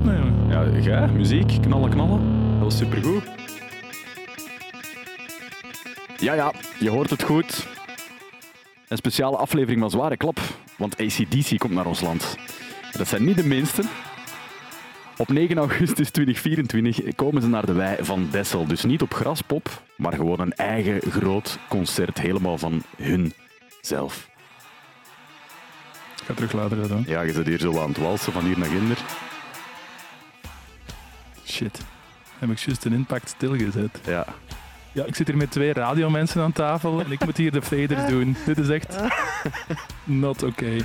opnemen. Ja, jij, muziek, knallen, knallen. Dat was supergoed. Ja, ja, je hoort het goed. Een speciale aflevering van Zware Klap, want ACDC komt naar ons land. Dat zijn niet de minsten. Op 9 augustus 2024 komen ze naar de wei van Dessel. Dus niet op Graspop, maar gewoon een eigen groot concert, helemaal van hun zelf. Ik ga terug later doen. Ja, je zit hier zo aan het walsen van hier naar ginder. Shit. Heb ik juist een impact stilgezet. Ja. Ja, ik zit hier met twee radiomensen aan tafel en ik moet hier de faders doen. Dit is echt not oké.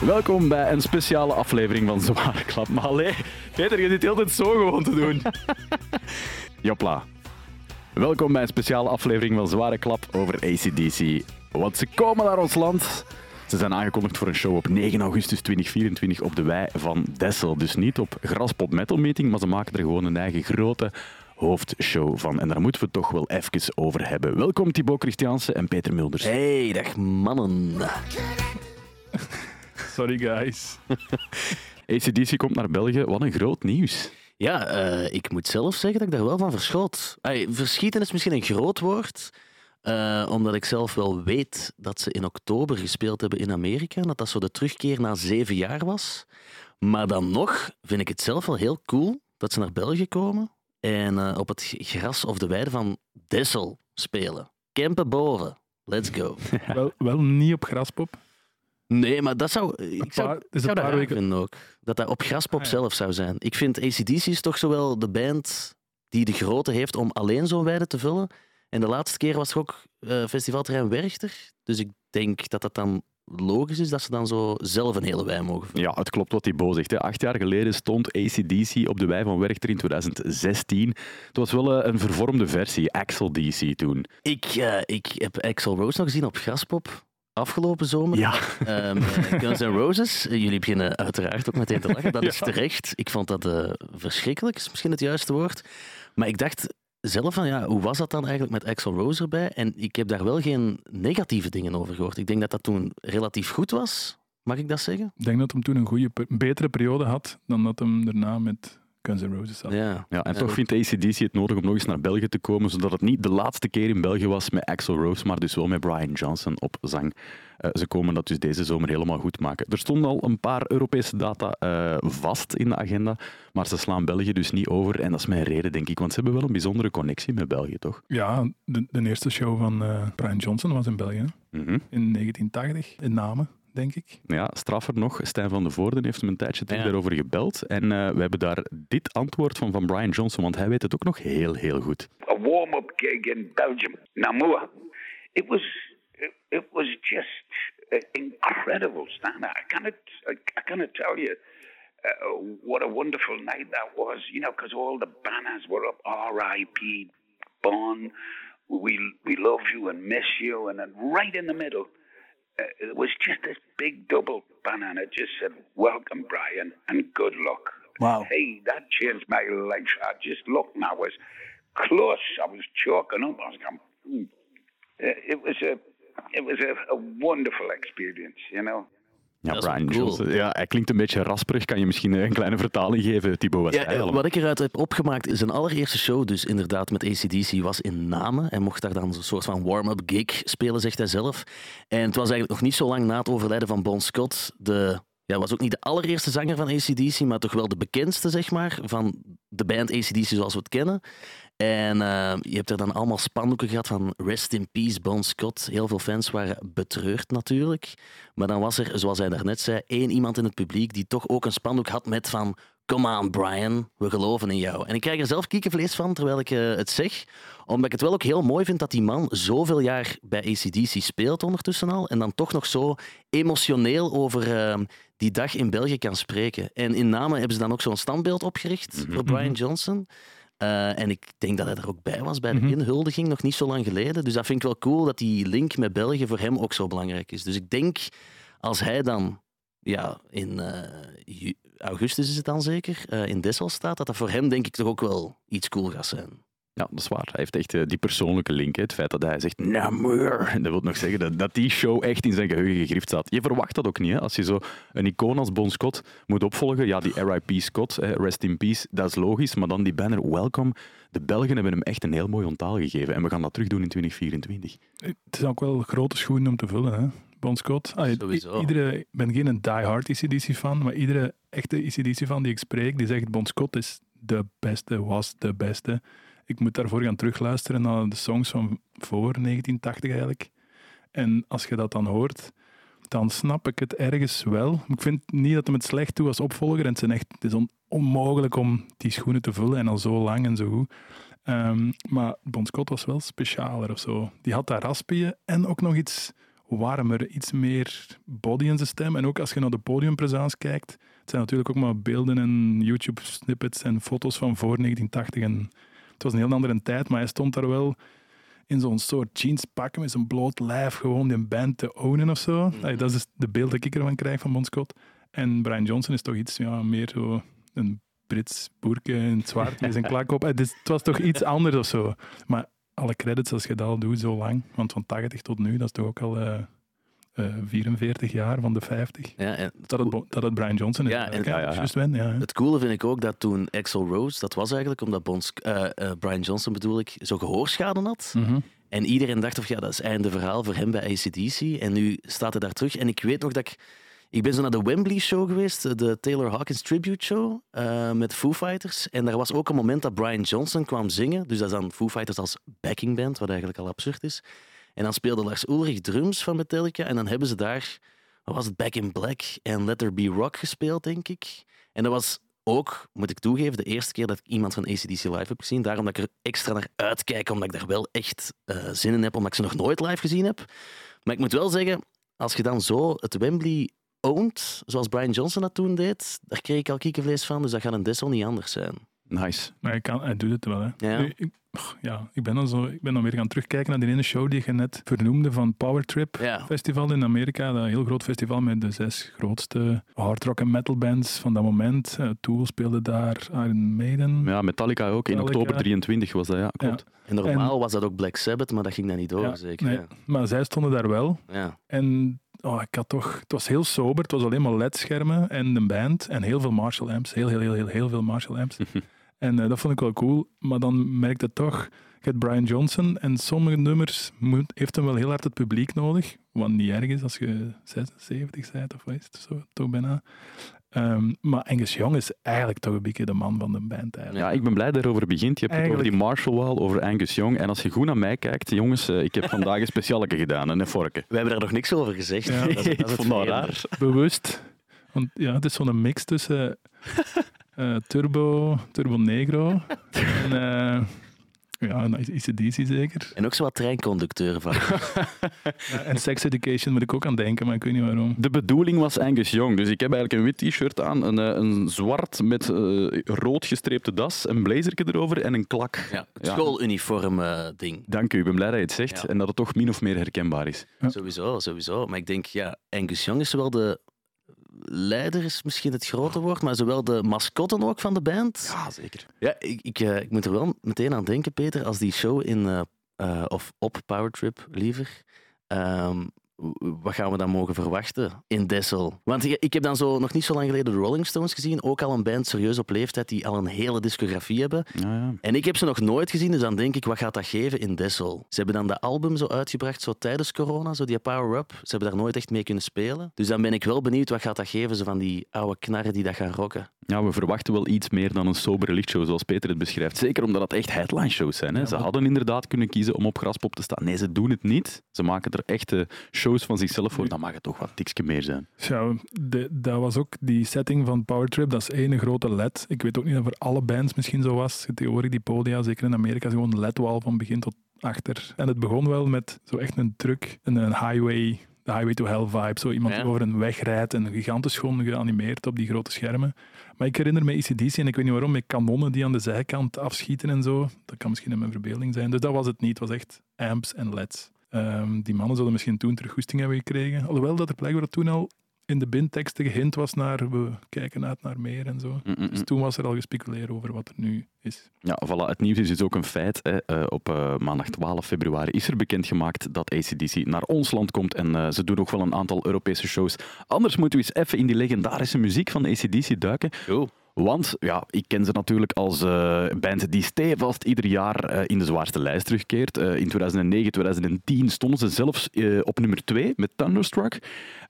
Welkom bij een speciale aflevering van Zware Klap. Maar allee, Peter, je zit heel tijd zo gewoon te doen. Jopla. Welkom bij een speciale aflevering van Zware Klap over ACDC. Want ze komen naar ons land. Ze zijn aangekondigd voor een show op 9 augustus 2024 op de wei van Dessel. Dus niet op Graspop Metal Meeting, maar ze maken er gewoon een eigen grote hoofdshow van. En daar moeten we het toch wel even over hebben. Welkom Thibaut Christianse en Peter Mulders. Hey, dag mannen. Sorry guys. ACDC komt naar België. Wat een groot nieuws. Ja, eh, ik moet zelf zeggen dat ik daar wel van verschoot. Ay, verschieten is misschien een groot woord, eh, omdat ik zelf wel weet dat ze in oktober gespeeld hebben in Amerika. en Dat dat zo de terugkeer na zeven jaar was. Maar dan nog vind ik het zelf wel heel cool dat ze naar België komen en eh, op het gras of de weide van Dessel spelen. Kempen boven. Let's go. Wel, wel niet op Graspop. Nee, maar dat zou... Ik zou, dus zou een dat weken- vinden ook. Dat dat op Graspop Ah, ja. zelf zou zijn. Ik vind ACDC is toch zowel de band die de grootte heeft om alleen zo'n weide te vullen. En de laatste keer was het ook eh, festivalterrein Werchter. Dus ik denk dat dat dan logisch is dat ze dan zo zelf een hele wei mogen vullen. Ja, het klopt wat Thibaut zegt. Hè. Acht jaar geleden stond ACDC op de wei van Werchter in 2016. Het was wel eh, een vervormde versie, Axel DC toen. Ik, eh, ik heb Axel Rose nog gezien op Graspop afgelopen zomer. Ja, Ehm, eh, Guns N' Roses. Jullie beginnen uiteraard ook meteen te lachen. Dat is Ja. terecht. Ik vond dat eh, verschrikkelijk, is misschien het juiste woord. Maar ik dacht zelf van, ja, hoe was dat dan eigenlijk met Axel Rose erbij? En ik heb daar wel geen negatieve dingen over gehoord. Ik denk dat dat toen relatief goed was. Mag ik dat zeggen? Ik denk dat hem toen een, goede, betere periode had dan dat hem daarna met Guns N' Roses had. Ja. ja en Ja. toch vindt ACDC het nodig om nog eens naar België te komen, zodat het niet de laatste keer in België was met Axel Rose, maar dus wel met Brian Johnson op zang. Eh, ze komen dat dus deze zomer helemaal goed maken. Er stonden al een paar Europese data eh, vast in de agenda, maar ze slaan België dus niet over. En dat is mijn reden, denk ik, want ze hebben wel een bijzondere connectie met België, toch? Ja, de, de eerste show van eh, Brian Johnson was in België. Mhm. in 1980, in Namen, denk ik. Ja, straffer nog, Stijn van de Voorden heeft hem een tijdje terug Ja. daarover gebeld. En eh, we hebben daar dit antwoord van, van Brian Johnson, want hij weet het ook nog heel, heel goed. a warm-up gig in Belgium, Namur. It was it, was just uh, incredible, Stan. I cannot I, I cannot tell you uh, what a wonderful night that was. You know, because all the banners were up. R.I.P. Bon. We we love you and miss you, and then right in the middle. Uh, it was just this big double banner, it just said, "Welcome, Brian, and good luck." Wow. Hey, that changed my life. I just looked and I was close. I was choking up. I was going. Uh, it was a, it was a, a wonderful experience, you know. Ja, Brian cool. Johnson. Ja, hij klinkt een beetje rasperig. Kan je misschien een kleine vertaling geven, Thibaut? Wat Ja, wat ik eruit heb opgemaakt is een allereerste show, dus inderdaad met ACDC, was in Namen. Hij mocht daar dan een soort van warm-up gig spelen, zegt hij zelf. En het was eigenlijk nog niet zo lang na het overlijden van Bon Scott. De, ja, was ook niet de allereerste zanger van ACDC, maar toch wel de bekendste, zeg maar, van de band ACDC zoals we het kennen. En eh, je hebt er dan allemaal spandoeken gehad van Rest in Peace, Bon Scott. Heel veel fans waren betreurd natuurlijk. Maar dan was er, zoals hij daarnet zei, één iemand in het publiek die toch ook een spandoek had met van... Come on, Brian, we geloven in jou. En ik krijg er zelf kiekenvlees van terwijl ik eh, het zeg. Omdat ik het wel ook heel mooi vind dat die man zoveel jaar bij ACDC speelt ondertussen al. En dan toch nog zo emotioneel over eh, die dag in België kan spreken. En in Namen hebben ze dan ook zo'n standbeeld opgericht voor Brian Johnson. Eh, en ik denk dat hij er ook bij was bij de Mhm. inhuldiging, nog niet zo lang geleden. Dus dat vind ik wel cool dat die link met België voor hem ook zo belangrijk is. Dus ik denk, als hij dan ja, in eh, augustus is het dan zeker, eh, in Dessel staat, dat dat voor hem denk ik toch ook wel iets cool gaat zijn. Ja, dat is waar. Hij heeft echt eh, die persoonlijke link. Hè. Het feit dat hij zegt Namur. En dat wil nog zeggen dat, dat die show echt in zijn geheugen gegrift staat. Je verwacht dat ook niet. Hè. Als je zo een icoon als Bon Scott moet opvolgen. Ja, die R.I.P. Scott, hè, Rest in Peace, dat is logisch. Maar dan die banner Welcome. De Belgen hebben hem echt een heel mooi onthaal gegeven. En we gaan dat terug doen in 2024. Het is ook wel grote schoenen om te vullen, hè? Bon Scott. Ah. Iedere, ik ben geen die-hard ECDC-fan, maar iedere echte ECDC-fan die ik spreek, die zegt Bon Scott is de beste, was de beste. Ik moet daarvoor gaan terugluisteren naar de songs van voor 1980 eigenlijk. En als je dat dan hoort, dan snap ik het ergens wel. Ik vind niet dat hem het slecht doet als opvolger. En het, zijn echt, het is on- onmogelijk om die schoenen te vullen en al zo lang en zo goed. Ehm, maar Bon Scott was wel specialer of zo. Die had dat raspige en ook nog iets warmer, iets meer body in zijn stem. En ook als je naar de podiumpresence kijkt, het zijn natuurlijk ook maar beelden en YouTube-snippets en foto's van voor 1980. En het was een heel andere tijd, maar hij stond daar wel in zo'n soort jeanspak met zijn bloot lijf gewoon die band te ownen of zo. Allee, dat is de beeld dat ik ervan krijg van Bon Scott. En Brian Johnson is toch iets ja, meer zo een Brits boerke in het zwart met zijn klak op. Het, is- het was toch iets anders of zo. Maar alle credits als je dat al doet zo lang, want van 80 tot nu, dat is toch ook al eh, eh, 44 jaar van de 50. Ja, en Dat het, dat het Brian Johnson is. Ja, en- ja, ja. Het coole vind ik ook dat toen Axel Rose, dat was eigenlijk omdat eh, eh, Brian Johnson bedoel ik, zo gehoorschade had. Mhm. En iedereen dacht of ja, dat is einde verhaal voor hem bij ACDC. En nu staat hij daar terug. En ik weet nog dat ik... Ik ben zo naar de Wembley show geweest, de Taylor Hawkins tribute show eh, met Foo Fighters. En daar was ook een moment dat Brian Johnson kwam zingen. Dus dat is dan Foo Fighters als backing band, wat eigenlijk al absurd is. En dan speelde Lars Ulrich drums van Metallica. En dan hebben ze daar, wat was het, Back in Black en Let There Be Rock gespeeld, denk ik. En dat was ook, moet ik toegeven, de eerste keer dat ik iemand van ACDC live heb gezien. Daarom dat ik er extra naar uitkijk, omdat ik daar wel echt eh, zin in heb, omdat ik ze nog nooit live gezien heb. Maar ik moet wel zeggen, als je dan zo het Wembley oont, zoals Brian Johnson dat toen deed, daar kreeg ik al kiekenvlees van, dus dat gaat een Dessel niet anders zijn. Nice. Maar hij, kan, hij doet het wel. Hè. Ja. Nu, ik, ja, ik, ben dan zo, ik ben dan weer gaan terugkijken naar die ene show die je net vernoemde van Power Trip Ja. Festival in Amerika. Dat heel groot festival met de zes grootste hard rock en metal bands van dat moment. Eh, Tool speelde daar, Iron Maiden. Ja, Metallica ook. In oktober 23 was dat, ja. Klopt. En normaal was dat ook Black Sabbath, maar dat ging dan niet door, Ja, zeker. nee, Ja. Maar zij stonden daar wel. Ja. En oh, ik had toch, het was heel sober. Het was alleen maar LED-schermen en een band. En heel veel Marshall amps. Heel, heel, heel, heel, heel veel Marshall amps. en eh, dat vond ik wel cool. Maar dan merkte het toch, je hebt Brian Johnson en sommige nummers moet, heeft hem wel heel hard het publiek nodig. Wat niet erg is als je 76 bent of wat is het zo, toch bijna. Ehm, maar Angus Young is eigenlijk toch een beetje de man van de band. Eigenlijk. Ja, ik ben blij dat erover begint. Je hebt het over die Marshall Wall, over Angus Young. En als je goed naar mij kijkt, jongens, eh, ik heb vandaag een specialeke gedaan, een vorken. We hebben daar nog niks over gezegd. Ja. Dat is- dat is ik het vond dat vreemde. raar. Bewust. Want ja, het is zo'n mix tussen eh, Turbo, Turbo Negro en eh ja, en ICDC zeker. En ook zo wat treinconducteur van. Ja, en Sex Education moet ik ook aan denken, maar ik weet niet waarom. De bedoeling was Angus Young. Dus ik heb eigenlijk een wit t-shirt aan, een, eh, een zwart met eh, rood gestreepte das, een blazerke erover en een klak. Ja, het Ja. schooluniform ding. Dank u, ik ben blij dat je het zegt Ja. en dat het toch min of meer herkenbaar is. Ja. Sowieso, sowieso. Maar ik denk, ja, Angus Young is zowel de leider, is misschien het grote woord, maar zowel de mascotten ook van de band. Ja, zeker. Ja, ik, ik, eh, ik moet er wel meteen aan denken, Peter, als die show in, eh, eh, of op Powertrip liever, ehm, wat gaan we dan mogen verwachten in Dessel? Want ik, heb dan zo nog niet zo lang geleden de Rolling Stones gezien, ook al een band serieus op leeftijd die al een hele discografie hebben. Ja, ja. En ik heb ze nog nooit gezien, dus dan denk ik, wat gaat dat geven in Dessel? Ze hebben dan de album zo uitgebracht, zo tijdens corona, zo die Power Up. Ze hebben daar nooit echt mee kunnen spelen. Dus dan ben ik wel benieuwd, wat gaat dat geven, zo van die oude knarren die dat gaan rocken. Ja, we verwachten wel iets meer dan een sobere lichtshow, zoals Peter het beschrijft. Zeker omdat het echt headline shows zijn. Hè. Ja, ze hadden inderdaad kunnen kiezen om op Graspop te staan. Nee, ze doen het niet. Ze maken er echte shows van zichzelf voor. Dan mag het toch wat tikje meer zijn. Ja, de, dat was ook die setting van Powertrip, dat is één grote LED. Ik weet ook niet of voor alle bands misschien zo was. Tegenwoordig die podia, zeker in Amerika, is gewoon een LED-wall van begin tot achter. En het begon wel met zo echt een truck, een highway, de highway to hell vibe. Zo iemand Ja. die over een weg rijdt en gigantisch gewoon geanimeerd op die grote schermen. Maar ik herinner me ECDC en ik weet niet waarom, met kanonnen die aan de zijkant afschieten en zo. Dat kan misschien in mijn verbeelding zijn. Dus dat was het niet. Het was echt amps en LEDs. Ehm, die mannen zullen misschien toen terug goesting hebben gekregen. Alhoewel dat er blijkbaar toen al in de bindteksten gehind was naar we kijken uit naar meer en zo. Mm, mm, Dus mm. toen was er al gespeculeerd over wat er nu is. Ja, voilà. Het nieuws is dus ook een feit. Hè. Eh, op eh, maandag 12 februari is er bekendgemaakt dat ACDC naar ons land komt. En eh, ze doen ook wel een aantal Europese shows. Anders moeten we eens even in die legendarische muziek van ACDC duiken. Cool. Want ja, ik ken ze natuurlijk als eh, band die stevast ieder jaar eh, in de zwaarste lijst terugkeert. Eh, in 2009, 2010 stonden ze zelfs eh, op nummer 2 met Thunderstruck.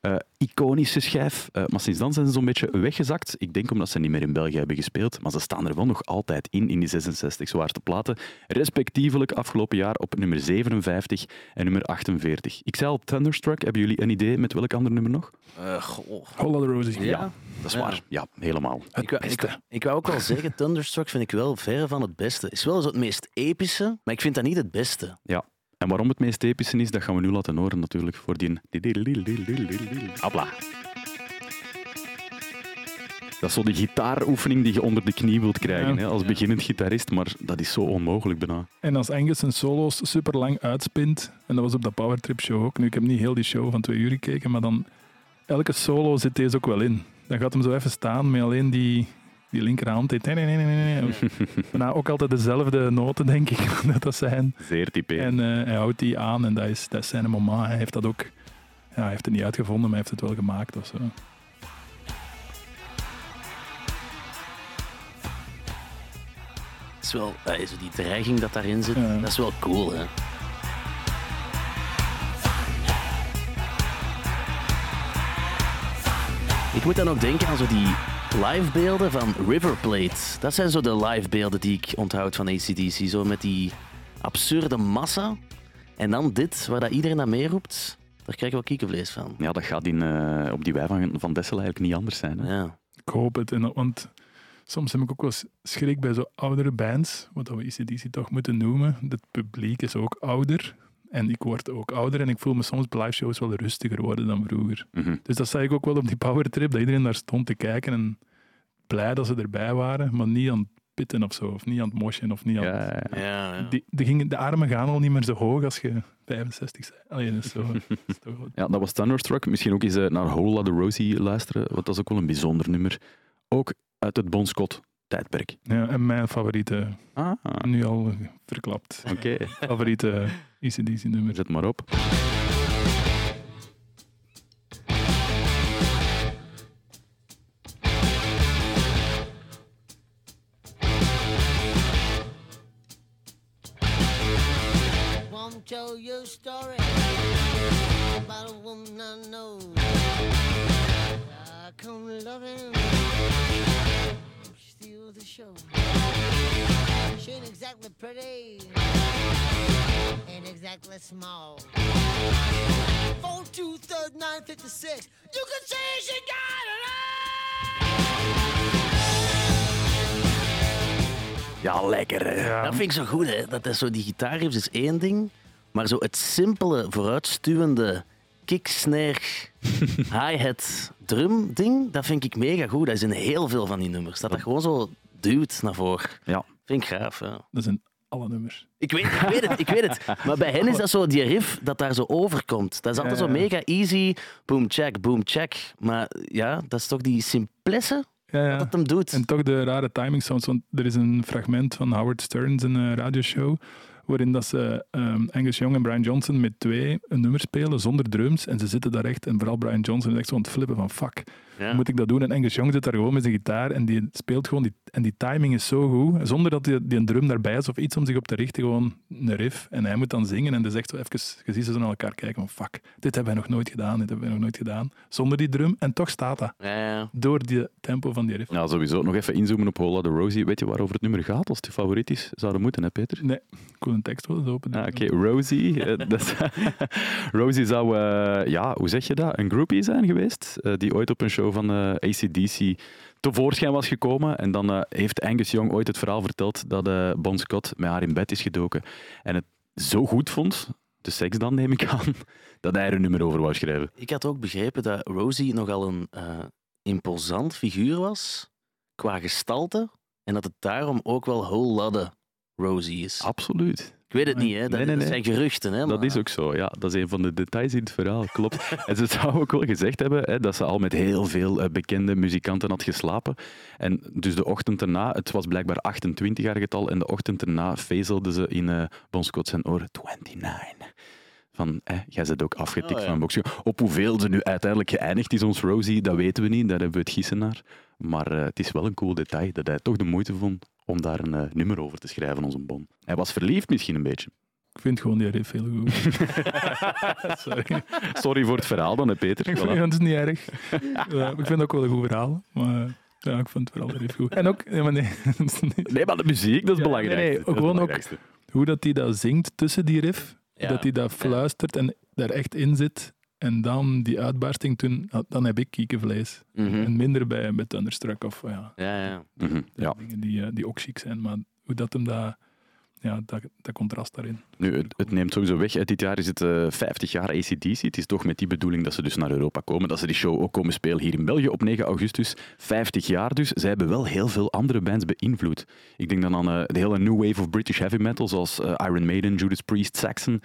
Eh, iconische schijf. Eh, maar sinds dan zijn ze zo'n beetje weggezakt. Ik denk omdat ze niet meer in België hebben gespeeld. Maar ze staan er wel nog altijd in, in die 66 zwaarste platen. Respectievelijk afgelopen jaar op nummer 57 en nummer 48. Ik zei al Thunderstruck. Hebben jullie een idee met welk ander nummer nog? Eh, goh. The Roses. Ja. Dat is Ja. waar. Ja, helemaal. Ik wou, ik, ik wou ook wel zeggen, Thunderstruck vind ik wel verre van het beste. Is wel zo het meest epische, maar ik vind dat niet het beste. Ja. En waarom het meest epische is, dat gaan we nu laten horen natuurlijk voor die... Hopla. Dat is zo die gitaaroefening die je onder de knie wilt krijgen Ja. hè, als beginnend gitarist, maar dat is zo onmogelijk bijna. En als Angus zijn solo's super lang uitspint, en dat was op dat Powertrip show ook. Nu, ik heb niet heel die show van twee uur gekeken, maar dan elke solo zit deze ook wel in. Dan gaat hem zo even staan met alleen die, die linkerhand. Die Bijna ook altijd dezelfde noten, denk ik, dat dat zijn. Zeer typerend. En eh, hij houdt die aan en dat is, dat is zijn moment. Hij heeft dat ook... Ja, hij heeft het niet uitgevonden, maar hij heeft het wel gemaakt of zo. Het is wel, eh, zo die dreiging dat daarin zit, Ja. dat is wel cool, hè. Ik moet dan ook denken aan zo die livebeelden van River Plate. Dat zijn zo de livebeelden die ik onthoud van ACDC. Zo met die absurde massa. En dan dit, waar dat iedereen aan meeroept. Daar krijg ik wel kiekenvlees van. Ja, dat gaat in, eh, op die wij van, van Dessel eigenlijk niet anders zijn. Hè? Ja. Ik hoop het. En, want soms heb ik ook wel eens schrik bij zo oudere bands, wat we ECDC toch moeten noemen. Het publiek is ook ouder. En ik word ook ouder en ik voel me soms bij live shows wel rustiger worden dan vroeger. Mhm. Dus dat zag ik ook wel op die powertrip, dat iedereen daar stond te kijken en blij dat ze erbij waren, maar niet aan het pitten of zo, of niet aan het moshen, of niet aan Ja, het- ja, ja. Ja, ja. Die, de, gingen, de armen gaan al niet meer zo hoog als je 65 bent. Allee, dat is zo. is toch Ja, dat was Thunderstruck. Misschien ook eens eh, naar Whole Lotta Rosie luisteren, want dat is ook wel een bijzonder nummer. Ook uit het Bon Scott tijdperk. ja, en mijn favoriete, Ah, nu al verklapt, oké. favoriete ECDC nummer. Zet maar op. Tell you a story about a woman I know. I come loving, steal the show. She ain't exactly pretty, ain't exactly small. Four two third nine fifty six. You can say she got it all. Ja, lekker hè. Ja. Dat vind ik zo goed, hè. Dat is zo, die gitaarriffs is één ding, maar zo het simpele, vooruitstuwende kick, snare, hi-hat, drum ding, dat vind ik mega goed. Dat is in heel veel van die nummers. Dat dat gewoon zo duwt naar voren. Ja. Vind ik gaaf, ja. Dat zijn alle nummers. Ik weet, ik weet het, ik weet het. Maar bij hen is dat zo, die riff dat daar zo overkomt. Dat is altijd Ja, zo mega easy. Boom, check, boom, check. Maar ja, dat is toch die simplesse Ja, ja. dat hem doet. En toch de rare timing sounds. Want er is een fragment van Howard Stern zijn eh, radioshow. Waarin dat ze ehm, Angus Young en Brian Johnson met twee een nummer spelen zonder drums. En ze zitten daar echt. En vooral Brian Johnson is echt zo aan het flippen van fuck. Ja. Moet ik dat doen? En Angus Young zit daar gewoon met zijn gitaar. En die speelt gewoon. Die, en die timing is zo goed. Zonder dat die, die een drum daarbij is of iets om zich op te richten. Gewoon een riff. En hij moet dan zingen. En dan zegt zo even. Je ziet ze zo naar elkaar kijken van fuck. Dit hebben wij nog nooit gedaan. Dit hebben wij nog nooit gedaan. Zonder die drum. En toch staat dat. Ja, ja. Door die tempo van die riff. Ja, sowieso. Nog even inzoomen op Whole Lotta Rosie. Weet je waarover het nummer gaat? Als het je favoriet is, zou dat moeten, hè Peter? Nee, ik wil een tekst wel eens open. Ah, Oké, Rosie. eh, Rosie zou, eh, ja, hoe zeg je dat? Een groupie zijn geweest. eh, die ooit op een show van eh, ACDC tevoorschijn was gekomen. En dan eh, heeft Angus Young ooit het verhaal verteld dat eh Bon Scott met haar in bed is gedoken. En het zo goed vond, de seks dan neem ik aan, dat hij er een nummer over wou schrijven. Ik had ook begrepen dat Rosie nogal een imposant figuur was qua gestalte. En dat het daarom ook wel whole lotta Rosie is. Absoluut. Ik weet het niet, hè. Dat, Nee, nee, dat nee. zijn geruchten. Hè, Dat maar- is ook zo, ja. Dat is een van de details in het verhaal, klopt. En ze zou ook wel gezegd hebben hè, dat ze al met heel veel eh, bekende muzikanten had geslapen. En dus de ochtend erna, het was blijkbaar 28 haar getal, en de ochtend erna vezelde ze in eh Bon Scott zijn oren 29. Van, eh, jij zit ook afgetikt Oh, ja. van boxen. Op hoeveel ze nu uiteindelijk geëindigd is, ons Rosie, dat weten we niet. Daar hebben we het gissen naar. Maar eh, het is wel een cool detail dat hij toch de moeite vond om daar een eh, nummer over te schrijven, onze Bon. Hij was verliefd misschien een beetje. Ik vind gewoon die riff heel goed. Sorry. Sorry voor het verhaal dan, hè, Peter. Ik Voilà. vind het is niet erg. Ja, ik vind het ook wel een goed verhaal. Maar ja, ik vind het vooral riff goed. En ook, nee, maar nee, Nee, maar de muziek, dat is Ja, belangrijk. nee, nee, Dat is gewoon ook- belangrijkste. hoe dat hij dat zingt tussen die riff, Ja. dat hij dat fluistert en daar echt in zit. En dan die uitbarsting toen, dan heb ik kiekenvlees. Mhm. En minder bij, bij Thunderstruck of ja, Ja, ja. Mhm, ja. dingen die, eh, die ook chic zijn. Maar hoe dat hem dat, ja, dat, dat contrast daarin. Nu, het, neemt sowieso weg. Dit jaar is het eh 50 jaar ACDC. Het is toch met die bedoeling dat ze dus naar Europa komen. Dat ze die show ook komen spelen hier in België op 9 augustus. 50 jaar dus. Zij hebben wel heel veel andere bands beïnvloed. Ik denk dan aan eh, de hele new wave of British heavy metal, zoals eh, Iron Maiden, Judas Priest, Saxon.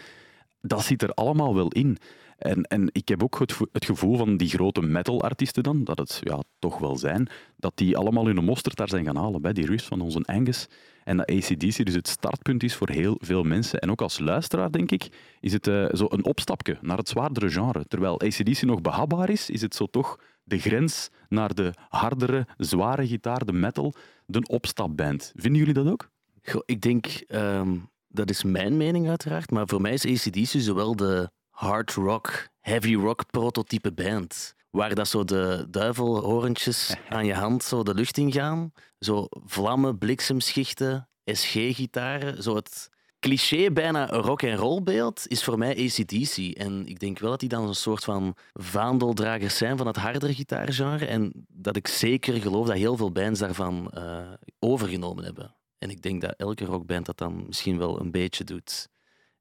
Dat zit er allemaal wel in. En, en ik heb ook het, vo- het gevoel van die grote metal-artiesten dan, dat het ja, toch wel zijn, dat die allemaal hun mosterd daar zijn gaan halen. Bij die riffs van onze Angus. En dat ACDC dus het startpunt is voor heel veel mensen. En ook als luisteraar, denk ik, is het eh, zo een opstapje naar het zwaardere genre. Terwijl ACDC nog behapbaar is, is het zo toch de grens naar de hardere, zware gitaar, de metal, de opstapband. Vinden jullie dat ook? Goh, ik denk, ehm, dat is mijn mening uiteraard, maar voor mij is ACDC zowel de hard rock, heavy rock prototype band. Waar dat zo de duivelhorentjes aan je hand zo de lucht in gaan. Zo vlammen, bliksemschichten, SG-gitaren. Zo het cliché bijna rock en roll beeld is voor mij ACDC. En ik denk wel dat die dan een soort van vaandeldragers zijn van het hardere gitaargenre. En dat ik zeker geloof dat heel veel bands daarvan eh, overgenomen hebben. En ik denk dat elke rockband dat dan misschien wel een beetje doet.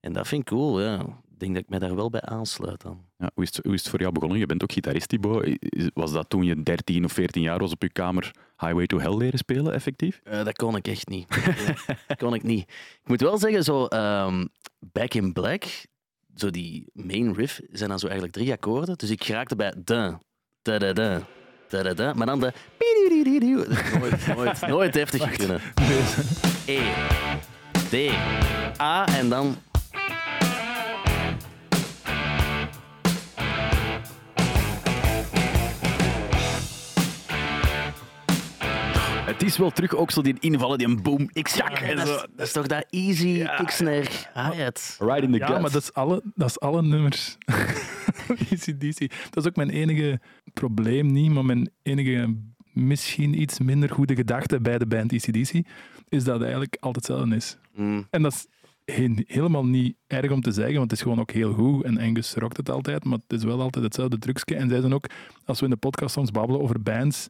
En dat vind ik cool, ja. Ik denk dat ik mij daar wel bij aansluit dan. Ja, hoe, is het, hoe is het voor jou begonnen? Je bent ook gitarist, Thibaut. Was dat toen je 13 of 14 jaar was op je kamer Highway to Hell leren spelen, effectief? Eh, dat kon ik echt niet. Dat kon ik niet. Ik moet wel zeggen, zo ehm, Back in Black, zo die main riff, zijn dan zo eigenlijk drie akkoorden. Dus ik raakte bij da, da, da, da, da, da, da. Maar dan de... Nooit, nooit, nooit heftig kunnen. E, D, A en dan... Het is wel terug ook zo die invallen, die een boom, ik zak. Ja, en dat, zo. is, dat is toch dat easy kicksnare hi-hat. Right in the Ja, gut. maar dat is alle, dat is alle nummers. ACDC. Dat is ook mijn enige probleem niet, maar mijn enige misschien iets minder goede gedachte bij de band ACDC is dat het eigenlijk altijd hetzelfde is. Mm. En dat is he- helemaal niet erg om te zeggen, want het is gewoon ook heel goed. En Angus rockt het altijd, maar het is wel altijd hetzelfde trucje. En zij zijn ook, als we in de podcast soms babbelen over bands,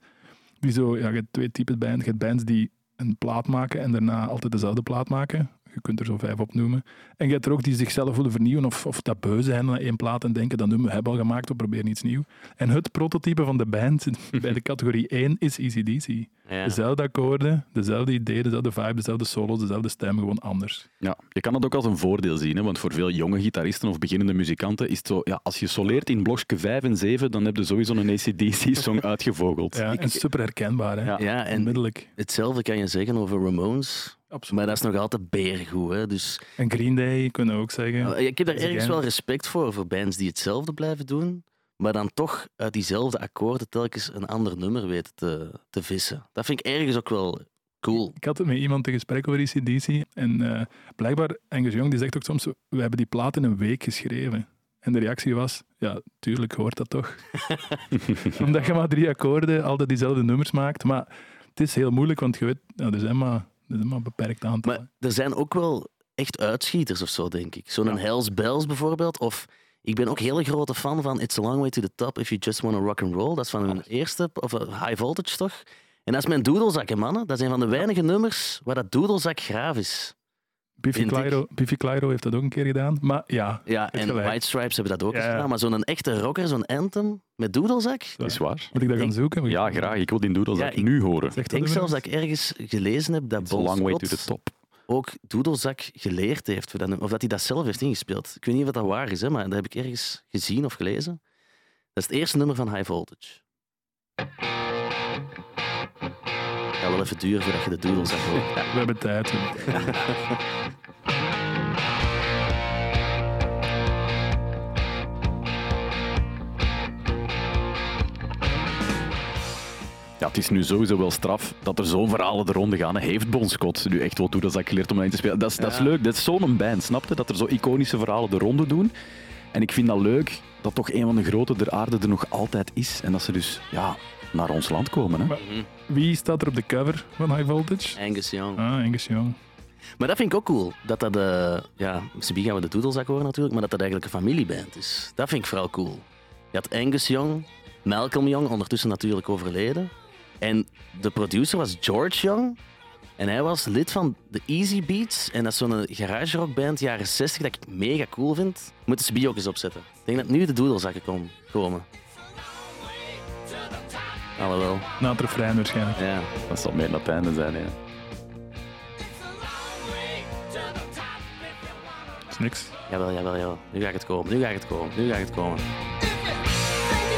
die zo, ja, je hebt twee typen bands. Je hebt bands die een plaat maken en daarna altijd dezelfde plaat maken. Je kunt er zo vijf opnoemen. En je hebt er ook die zichzelf willen vernieuwen of, of dat beu zijn na één plaat en denken, dat nummer hebben we al gemaakt, we proberen iets nieuws. En het prototype van de band bij de categorie 1 is ECDC. Ja. Dezelfde akkoorden, dezelfde idee, dezelfde vibe, dezelfde solos, dezelfde stem, gewoon anders. Ja, je kan het ook als een voordeel zien, hè? want voor veel jonge gitaristen of beginnende muzikanten is het zo, ja, als je soleert in blokje 5 en 7, dan heb je sowieso een ACDC-song uitgevogeld. Ja, en super herkenbaar, hè? Ja. Ja, en Onmiddellijk. hetzelfde kan je zeggen over Ramones. Absoluut. Maar dat is nog altijd beergoed. Hè? Dus, En Green Day kunnen we ook zeggen. Ik heb daar ergens wel respect voor, voor bands die hetzelfde blijven doen, maar dan toch uit diezelfde akkoorden telkens een ander nummer weten te, te vissen. Dat vind ik ergens ook wel cool. Ik had het met iemand een gesprek over ECDC en eh, blijkbaar, Angus Young die zegt ook soms, we hebben die plaat in een week geschreven. En de reactie was, ja, tuurlijk hoort dat toch. Omdat je maar drie akkoorden, altijd diezelfde nummers maakt. Maar het is heel moeilijk, want je weet, nou, er zijn maar, er zijn maar een beperkt aantal. Maar er zijn ook wel echt uitschieters of zo, denk ik. Zo'n Ja. Hells Bells bijvoorbeeld. Of ik ben ook heel grote fan van It's a Long Way to the Top If You Just Wanna Rock and Roll. Dat is van hun eerste, of eh, High Voltage toch? En dat is mijn doedelzak, hè, mannen. Dat is een van de weinige nummers waar dat doedelzak graaf is. Biffy. Clyro, Biffy Clyro heeft dat ook een keer gedaan. Maar ja, Ja, en gelijk. White Stripes hebben dat ook Ja, gedaan. Maar zo'n echte rocker, zo'n anthem met doedelzak. Is waar. moet ik dat gaan zoeken? Ja, graag. Ik wil die Ja, ik- nu horen. Ik dat denk zelfs dat ik ergens gelezen heb dat Bon long way to the top. ook Doedelzak geleerd heeft. Voor dat, nummer, of dat hij dat zelf heeft ingespeeld. Ik weet niet of dat waar is, hè, maar dat heb ik ergens gezien of gelezen. Dat is het eerste nummer van High Voltage. Het gaat wel even duren voordat je de Doedelzak hoort. We hebben tijd. Ja, het is nu sowieso wel straf dat er zo'n verhalen de ronde gaan. Heeft Bon Scott nu echt wel toe dat ik geleerd om alleen te spelen? Dat is, dat is Ja. leuk. Dat is zo'n band, snapte? Dat er zo iconische verhalen de ronde doen. En ik vind dat leuk dat toch een van de grote der aarde er nog altijd is. En dat ze dus ja, naar ons land komen. Hè? Maar- Wie staat er op de cover van High Voltage? Angus Young. Ah, Angus Young. Maar dat vind ik ook cool. Dat dat, eh ja, Sibi gaan we de Doedelzak horen natuurlijk, maar dat dat eigenlijk een familieband is. Dat vind ik vooral cool. Je had Angus Young, Malcolm Young, ondertussen natuurlijk overleden. En de producer was George Young. En hij was lid van de Easy Beats. En dat is zo'n garage rockband jaren 60 dat ik mega cool vind. Moeten Sibi ook eens opzetten. Ik denk dat nu de Doedelzakken kom- komen. Alhoewel, Na het refrein waarschijnlijk. ja. Dat zal meer naar het einde zijn. Ja. Is niks. Jawel, jawel, jawel. Nu gaat het komen, nu gaat het komen, nu gaat het komen.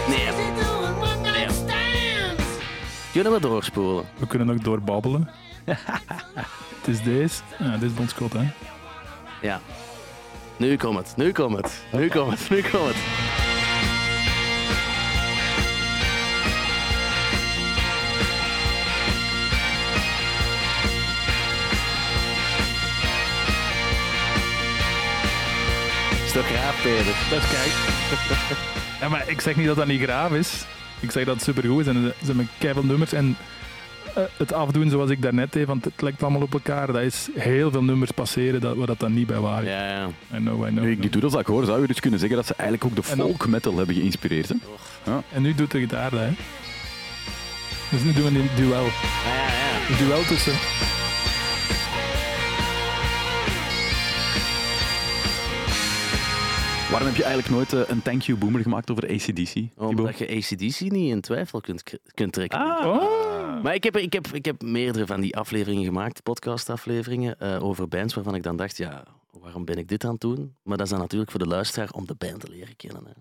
Nee. Nee. Kunnen we doorspoelen? We kunnen ook doorbabbelen. het is deze. Ja, dit is Bon Scott, hè. Ja. Nu komt het, nu komt het, nu komt het, nu komt het. Is toch raar, Peter? Dat is kijk. ja, maar ik zeg niet dat dat niet graaf is. Ik zeg dat het supergoed is en ze hebben keiveel nummers. En eh, het afdoen zoals ik daarnet deed, want het lijkt allemaal op elkaar. Dat is heel veel nummers passeren dat, waar dat dan niet bij waren. Ja, ja. I know, I know. Nu ik die doodles hoor, zou je dus kunnen zeggen dat ze eigenlijk ook de folk metal hebben geïnspireerd. Hè? En nu doet de gitaar dat, hè. Dus nu doen we een duel. Ja, ja, ja. Een duel tussen... Waarom heb je eigenlijk nooit eh, een thank you boomer gemaakt over ACDC? Omdat je ACDC niet in twijfel kunt, kunt trekken. Ah. Oh. Maar ik heb, ik, heb, ik heb meerdere van die afleveringen gemaakt, podcastafleveringen, eh over bands waarvan ik dan dacht, ja, waarom ben ik dit aan het doen? Maar dat is dan natuurlijk voor de luisteraar om de band te leren kennen. Hè.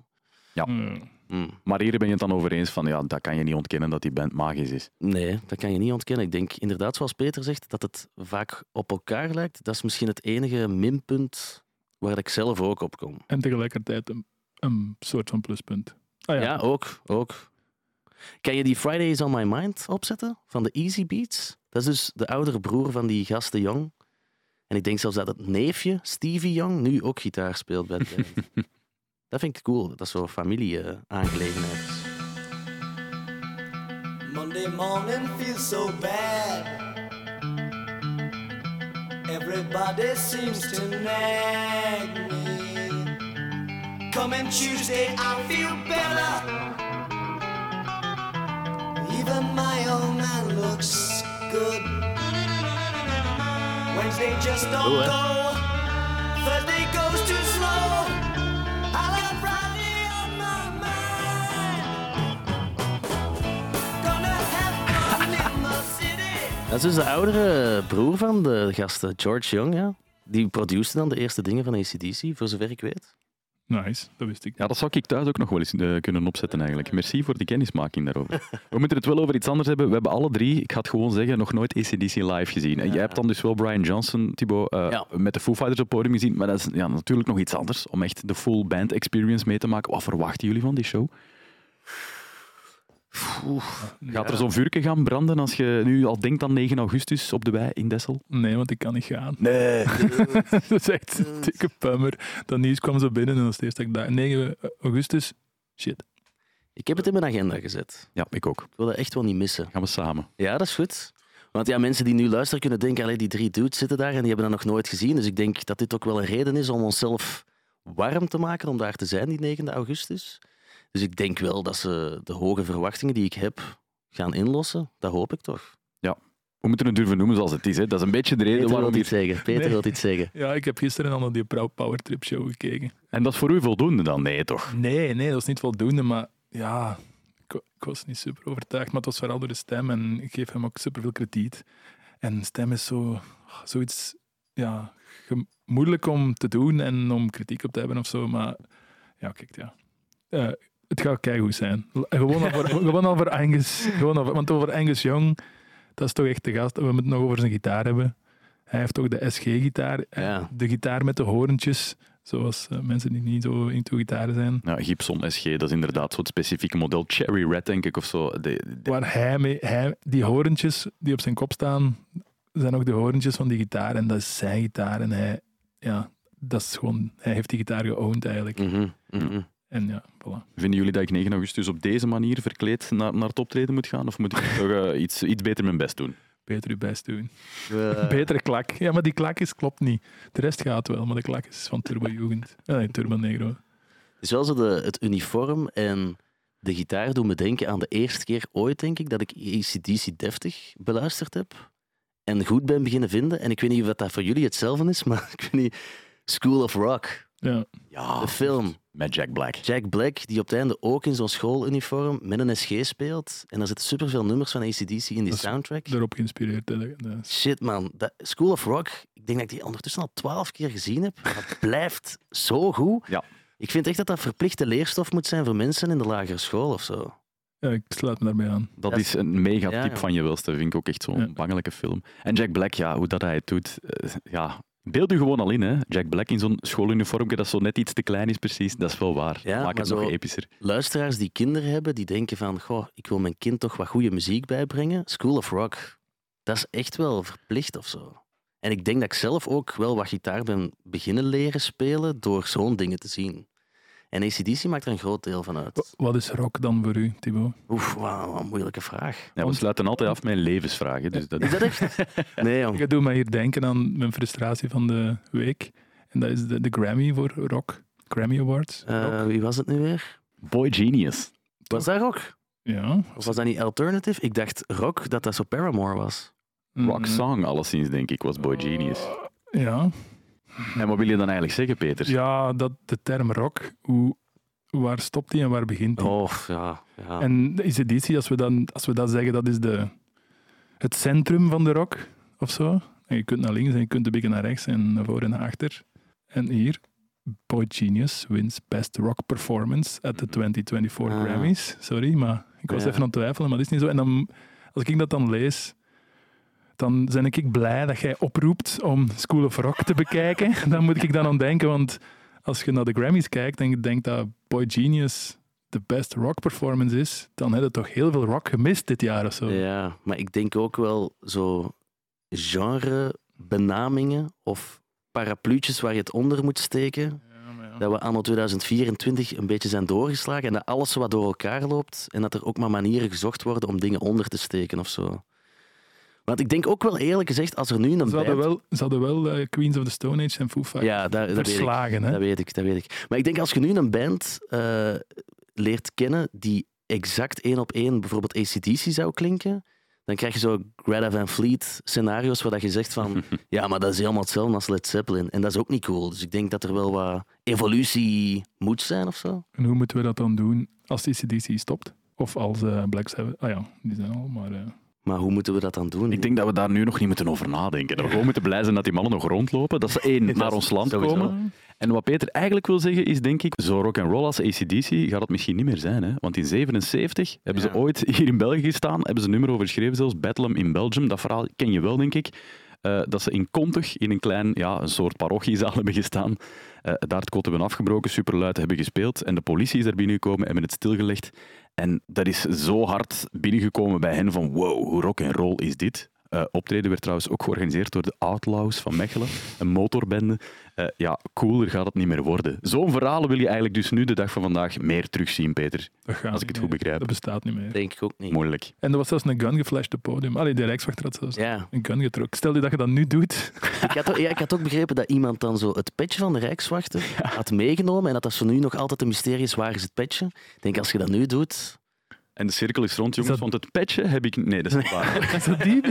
Hmm. Hmm. Maar hier ben je het dan over eens van, ja, dat kan je niet ontkennen dat die band magisch is. Nee, dat kan je niet ontkennen. Ik denk inderdaad, zoals Peter zegt, dat het vaak op elkaar lijkt. Dat is misschien het enige minpunt waar ik zelf ook op kom. En tegelijkertijd een, een soort van pluspunt. Ah ja. Ja, ook, ook. Kan je die Fridays on My Mind opzetten van de Easy Beats? Dat is dus de oudere broer van die gasten Young. En ik denk zelfs dat het neefje, Stevie Young, nu ook gitaar speelt bij de band. dat vind ik cool, dat dat zo'n familie-aangelegenheid is. Monday morning feels so bad. Everybody seems to nag me. Coming Tuesday, I feel better. Even my old man looks good. Wednesday just don't Oeh, hè? go. Thursday goes too slow. Dat is dus de oudere broer van de gasten, George Young, ja. Die produceerde dan de eerste dingen van ACDC, voor zover ik weet. Nice, dat wist ik. Ja, dat zou ik thuis ook nog wel eens eh, kunnen opzetten eigenlijk. Merci voor die kennismaking daarover. We moeten het wel over iets anders hebben. We hebben alle drie, ik ga het gewoon zeggen, nog nooit ACDC live gezien. En Ja. jij hebt dan dus wel Brian Johnson, Thibaut, eh, Ja. met de Foo Fighters op het podium gezien. Maar dat is ja, natuurlijk nog iets anders, om echt de full band experience mee te maken. Wat verwachten jullie van die show? Gaat er zo'n vuurke gaan branden als je nu al denkt aan 9 augustus op de wei in Dessel? Nee, want ik kan niet gaan. Nee. dat is echt een dikke pummer. Dat nieuws kwam zo binnen en dat is het eerste dat ik dacht. 9 augustus, shit. Ik heb het in mijn agenda gezet. Ja, ik ook. Ik wil dat echt wel niet missen. Gaan we samen. Ja, dat is goed. Want ja, mensen die nu luisteren kunnen denken, allee, die drie dudes zitten daar en die hebben dat nog nooit gezien. Dus ik denk dat dit ook wel een reden is om onszelf warm te maken om daar te zijn die 9 augustus. Dus ik denk wel dat ze de hoge verwachtingen die ik heb gaan inlossen. Dat hoop ik toch. We moeten het durven noemen zoals het is. Hè. Dat is een beetje de reden Peter waarom wil hier... iets zeggen. Peter Nee. wil iets zeggen. Ja, ik heb gisteren al naar die Proud Power Trip show gekeken. En dat is voor u voldoende dan? Nee, toch? Nee, nee, dat is niet voldoende, maar ja, ik, wa- ik was niet super overtuigd. Maar het was vooral door de stem en ik geef hem ook super veel krediet. En stem is zo, zoiets ja, moeilijk om te doen en om kritiek op te hebben of zo. Maar ja, kijk, ja. Eh, het gaat keigoed zijn. Gewoon al voor, gewoon voor Angus. Gewoon want over Angus Young, dat is toch echt de gast. We moeten het nog over zijn gitaar hebben. Hij heeft ook de SG-gitaar. Ja. De gitaar met de horentjes. Zoals eh, mensen die niet zo into gitaren zijn. Ja, Gibson SG, dat is inderdaad zo'n specifieke model. Cherry Red, denk ik, of zo. De, de- Waar hij mee, hij, die horentjes die op zijn kop staan, zijn ook de horentjes van die gitaar. En dat is zijn gitaar. En hij, ja, dat is gewoon, hij heeft die gitaar geowned eigenlijk. Mhm, mhm. En ja, voilà. Vinden jullie dat ik 9 augustus op deze manier verkleed naar, naar het optreden moet gaan? Of moet ik toch eh, iets, iets beter mijn best doen? Beter je best doen. We- Betere klak. Ja, maar die klak is, klopt niet. De rest gaat wel, maar de klak is van Turbo Jugend. Ah, nee, Turbo Negro. Het is wel zo de, het uniform en de gitaar doen me denken aan de eerste keer ooit, denk ik, dat ik ACDC deftig beluisterd heb. En goed ben beginnen vinden. En ik weet niet of dat voor jullie hetzelfde is, maar ik weet niet. School of Rock, Ja, Ja, de film. Met Jack Black. Jack Black, die op het einde ook in zo'n schooluniform met een SG speelt. En daar zitten superveel nummers van ACDC in die soundtrack. daarop geïnspireerd. hè. Shit man, dat, School of Rock, ik denk dat ik die ondertussen al twaalf keer gezien heb. maar Dat blijft zo goed. Ja. Ik vind echt dat dat verplichte leerstof moet zijn voor mensen in de lagere school of zo. Ja, ik sluit me daarbij aan. Dat Dat is een mega tip ja. van je welste. vind ik ook echt zo'n Ja. bangelijke film. En Jack Black, ja, hoe dat hij het doet. eh, ja, beeld u gewoon al in, hè. Jack Black in zo'n schooluniform, dat zo net iets te klein is precies. Dat is wel waar. Ja, Maak het zo- nog epischer. Luisteraars die kinderen hebben, die denken van, goh, ik wil mijn kind toch wat goede muziek bijbrengen. School of Rock, dat is echt wel verplicht of zo. En ik denk dat ik zelf ook wel wat gitaar ben beginnen leren spelen door zo'n dingen te zien. En ACDC maakt er een groot deel van uit. Wa- Wat is rock dan voor u, Thibaut? Oef, wauw, wat een moeilijke vraag. Ja, we sluiten altijd af met levensvragen. Dus dat Is dat echt? Nee, jong. Je doet mij hier denken aan mijn frustratie van de week. En dat is de, de Grammy voor rock. Grammy Awards. Eh, wie was het nu weer? Boy Genius. Was dat rock? Ja. Of was dat niet alternative? Ik dacht rock dat dat zo Paramore was. Rock Mm, Song, alleszins, denk ik, was Boy Genius. Ja. En wat wil je dan eigenlijk zeggen, Peter? ja, dat de term rock, hoe, waar stopt die en waar begint die? Oh, ja. ja. En de editie, als we, dan, als we dat zeggen, dat is de, het centrum van de rock of zo. En je kunt naar links en je kunt een beetje naar rechts en naar voor en naar achter. En hier, Boy Genius wins Best Rock Performance at the 2024 Ah. Grammys. Sorry, maar ik was Ja. even aan het twijfelen, maar dat is niet zo. En dan, als ik dat dan lees, dan ben ik blij dat jij oproept om School of Rock te bekijken. dan moet ik dan aan denken, want als je naar de Grammys kijkt en je denkt dat Boy Genius de best rock performance is, dan heb je toch heel veel rock gemist dit jaar of zo. Ja, maar ik denk ook wel zo genre-benamingen of parapluutjes waar je het onder moet steken. Ja, maar ja. Dat we anno 2024 een beetje zijn doorgeslagen en dat alles wat door elkaar loopt en dat er ook maar manieren gezocht worden om dingen onder te steken of zo. Want ik denk ook wel eerlijk gezegd, als er nu een Ze hadden band- wel, ze hadden wel eh, Queens of the Stone Age en Foo Fighters Ja, daar, verslagen. Hè? Dat weet ik, dat weet ik. Maar ik denk als je nu een band eh, leert kennen die exact één op één bijvoorbeeld ACDC zou klinken, dan krijg je zo Greta Van Fleet scenario's waar dat je zegt van ja, maar dat is helemaal hetzelfde als Led Zeppelin. En dat is ook niet cool. Dus ik denk dat er wel wat evolutie moet zijn of zo. En hoe moeten we dat dan doen als die CDC stopt? Of als eh, Black Sabbath... Ah ja, die zijn al, maar... Maar hoe moeten we dat dan doen? Ik denk dat we daar nu nog niet moeten over nadenken. Dat we gewoon moeten blij zijn dat die mannen nog rondlopen. Dat ze één, Dat naar ons land sowieso. komen. En wat Peter eigenlijk wil zeggen is, denk ik, zo rock and roll als ACDC gaat het misschien niet meer zijn. Hè? Want in 77 hebben Ja. ze ooit hier in België gestaan, hebben ze een nummer over geschreven, zelfs Bethlehem in Belgium. Dat verhaal ken je wel, denk ik. Eh, dat ze in Kontug in een klein, ja, een soort parochiezaal hebben gestaan. Eh, daar het kot hebben afgebroken, superluid hebben gespeeld. En de politie is daar binnengekomen, hebben het stilgelegd. En dat is zo hard binnengekomen bij hen van wow, hoe rock en roll is dit? Eh, optreden werd trouwens ook georganiseerd door de Outlaws van Mechelen, een motorbende. Eh, ja, cooler gaat het niet meer worden. Zo'n verhalen wil je eigenlijk dus nu de dag van vandaag meer terugzien, Peter. Als ik het goed begrijp. Dat bestaat niet meer. Denk ik ook niet. Moeilijk. En er was zelfs een gun geflasht op het podium. Allee, de Rijkswachter had zelfs Ja. een gun getrokken. Stel je dat je dat nu doet. Ik had, ook, ja, ik had ook begrepen dat iemand dan zo het petje van de Rijkswachter had meegenomen en dat dat zo nu nog altijd een mysterie is, waar is het petje? Ik denk, als je dat nu doet... En de cirkel is rond, jongens, dat- want het petje heb ik... Nee, dat is niet waar. Is dat die?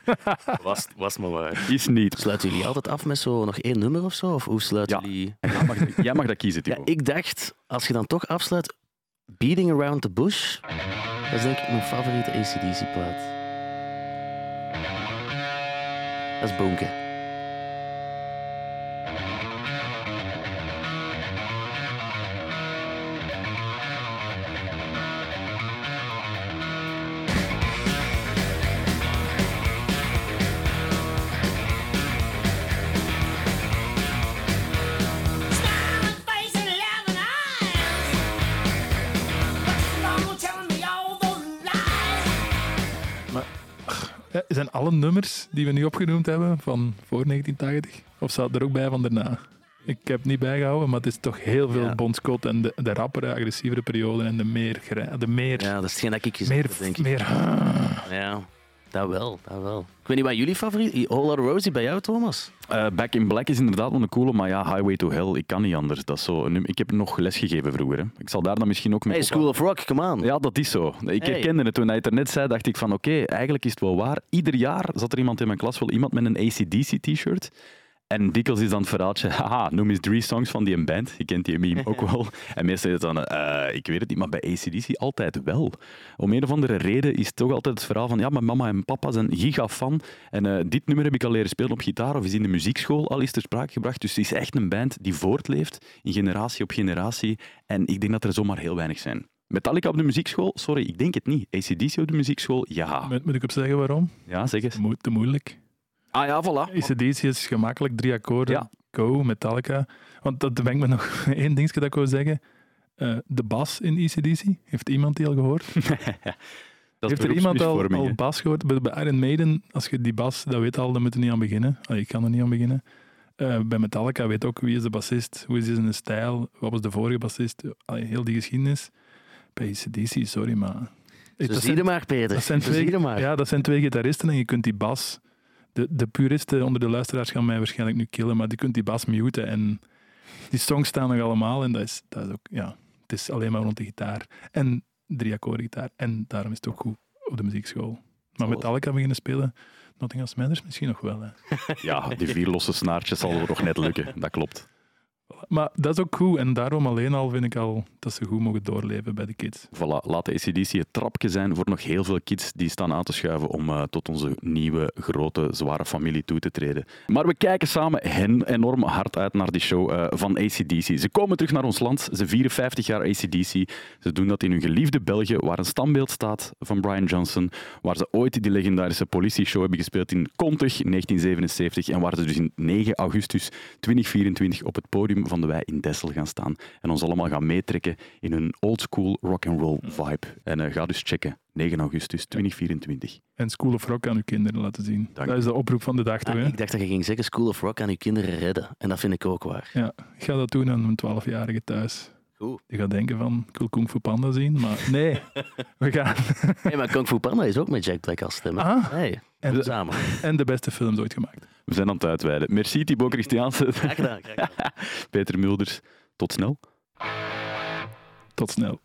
Was, was maar waar. Is niet. Sluiten jullie altijd af met zo nog één nummer of zo? Of hoe sluiten Ja. jullie... Jij mag, jij mag dat kiezen, Ja, Timo. ik dacht, als je dan toch afsluit, Beating Around the Bush, dat is denk ik mijn favoriete ACDC-plaat. Dat is bonken. Zijn alle nummers die we nu opgenoemd hebben van voor 1980? Of staat er ook bij van daarna? Ik heb het niet bijgehouden, maar het is toch heel veel Ja. Bon Scott en de, de rappere, agressievere periode en de meer... De meer, Ja, dat is hetgeen dat ik meer, denk ik. meer Ja, dat wel, dat wel. Ik weet niet wat jullie favoriet Whole Lotta Rosie bij jou, Thomas? Eh, Back in Black is inderdaad wel een coole, maar ja, Highway to Hell, ik kan niet anders. Dat is zo, een ik heb nog lesgegeven vroeger. Hè. Ik zal daar dan misschien ook mee Hey, School of Rock, come on. Ja, dat is zo. Ik Hey. herkende het toen hij het er net zei, dacht ik van oké, eigenlijk is het wel waar. Ieder jaar zat er iemand in mijn klas, wel iemand met een ACDC-t-shirt. En dikwijls is dan het verhaaltje, haha, noem eens drie songs van die band. Je kent die meme ook wel. En meestal is het dan, eh, ik weet het niet, maar bij ACDC altijd wel. Om een of andere reden is het toch altijd het verhaal van, ja, mijn mama en papa zijn gigafan. En eh, dit nummer heb ik al leren spelen op gitaar of is in de muziekschool al eens ter sprake gebracht. Dus het is echt een band die voortleeft in generatie op generatie. En ik denk dat er zomaar heel weinig zijn. Metallica op de muziekschool? Sorry, ik denk het niet. ACDC op de muziekschool? Ja. Moet, moet ik op zeggen waarom? Ja, zeg eens. Te moeilijk. Ah ja, voilà. ACDC is gemakkelijk drie akkoorden. Ja. Go, Metallica. Want dat brengt me nog één dingetje dat ik wil zeggen. Eh, de bas in ACDC. Heeft iemand die al gehoord? Heeft er iemand al, bas gehoord? Bij, bij Iron Maiden, als je die bas, dat weet al, dan moet je niet aan beginnen. Allee, ik kan er niet aan beginnen. Eh, bij Metallica weet ook wie is de bassist, hoe is zijn stijl, wat was de vorige bassist, Allee, heel die geschiedenis. Bij ACDC, sorry, maar... Zo dat zie je maar, Peter. dat zijn, twee, maar. ja, dat zijn twee gitaristen en je kunt die bas... De, de puristen onder de luisteraars gaan mij waarschijnlijk nu killen, maar je kunt die bas muten en die songs staan nog allemaal en dat is, dat is ook... Ja, het is alleen maar rond de gitaar. En drie akkoorden gitaar. En daarom is het ook goed op de muziekschool. Maar Metallica beginnen spelen, Nottingham Smithers misschien nog wel. Hè. Ja, die vier losse snaartjes zal er nog net lukken. Dat klopt. Maar dat is ook goed en daarom alleen al vind ik al dat ze goed mogen doorleven bij de kids. Voilà, laat de ACDC het trapje zijn voor nog heel veel kids die staan aan te schuiven om eh, tot onze nieuwe, grote, zware familie toe te treden. Maar we kijken samen hen enorm hard uit naar die show eh, van ACDC. Ze komen terug naar ons land, ze vieren 50 jaar ACDC. Ze doen dat in hun geliefde België, waar een standbeeld staat van Brian Johnson, waar ze ooit die legendarische politieshow hebben gespeeld in Kontig in 1977 en waar ze dus in 9 augustus 2024 op het podium van de Wij in Dessel gaan staan en ons allemaal gaan meetrekken in hun oldschool rock'n'roll vibe. En eh, ga dus checken, 9 augustus 2024. En School of Rock aan uw kinderen laten zien. Dank dat is de oproep van de dag Ah, hè? ik dacht dat je ging zeggen School of Rock aan je kinderen redden. En dat vind ik ook waar. Ja, ik ga dat doen aan een 12-jarige thuis. Goed. Die gaat denken van, ik wil Kung Fu Panda zien, maar nee, we gaan... Hey, maar Kung Fu Panda is ook met Jack Black als stem. hè? Ah, Hey, en, samen. en de beste films ooit gemaakt. We zijn aan het uitweiden. Merci Thibaut Christiaanse, Graag gedaan. Graag gedaan. Peter Mulders. Tot snel. Tot snel.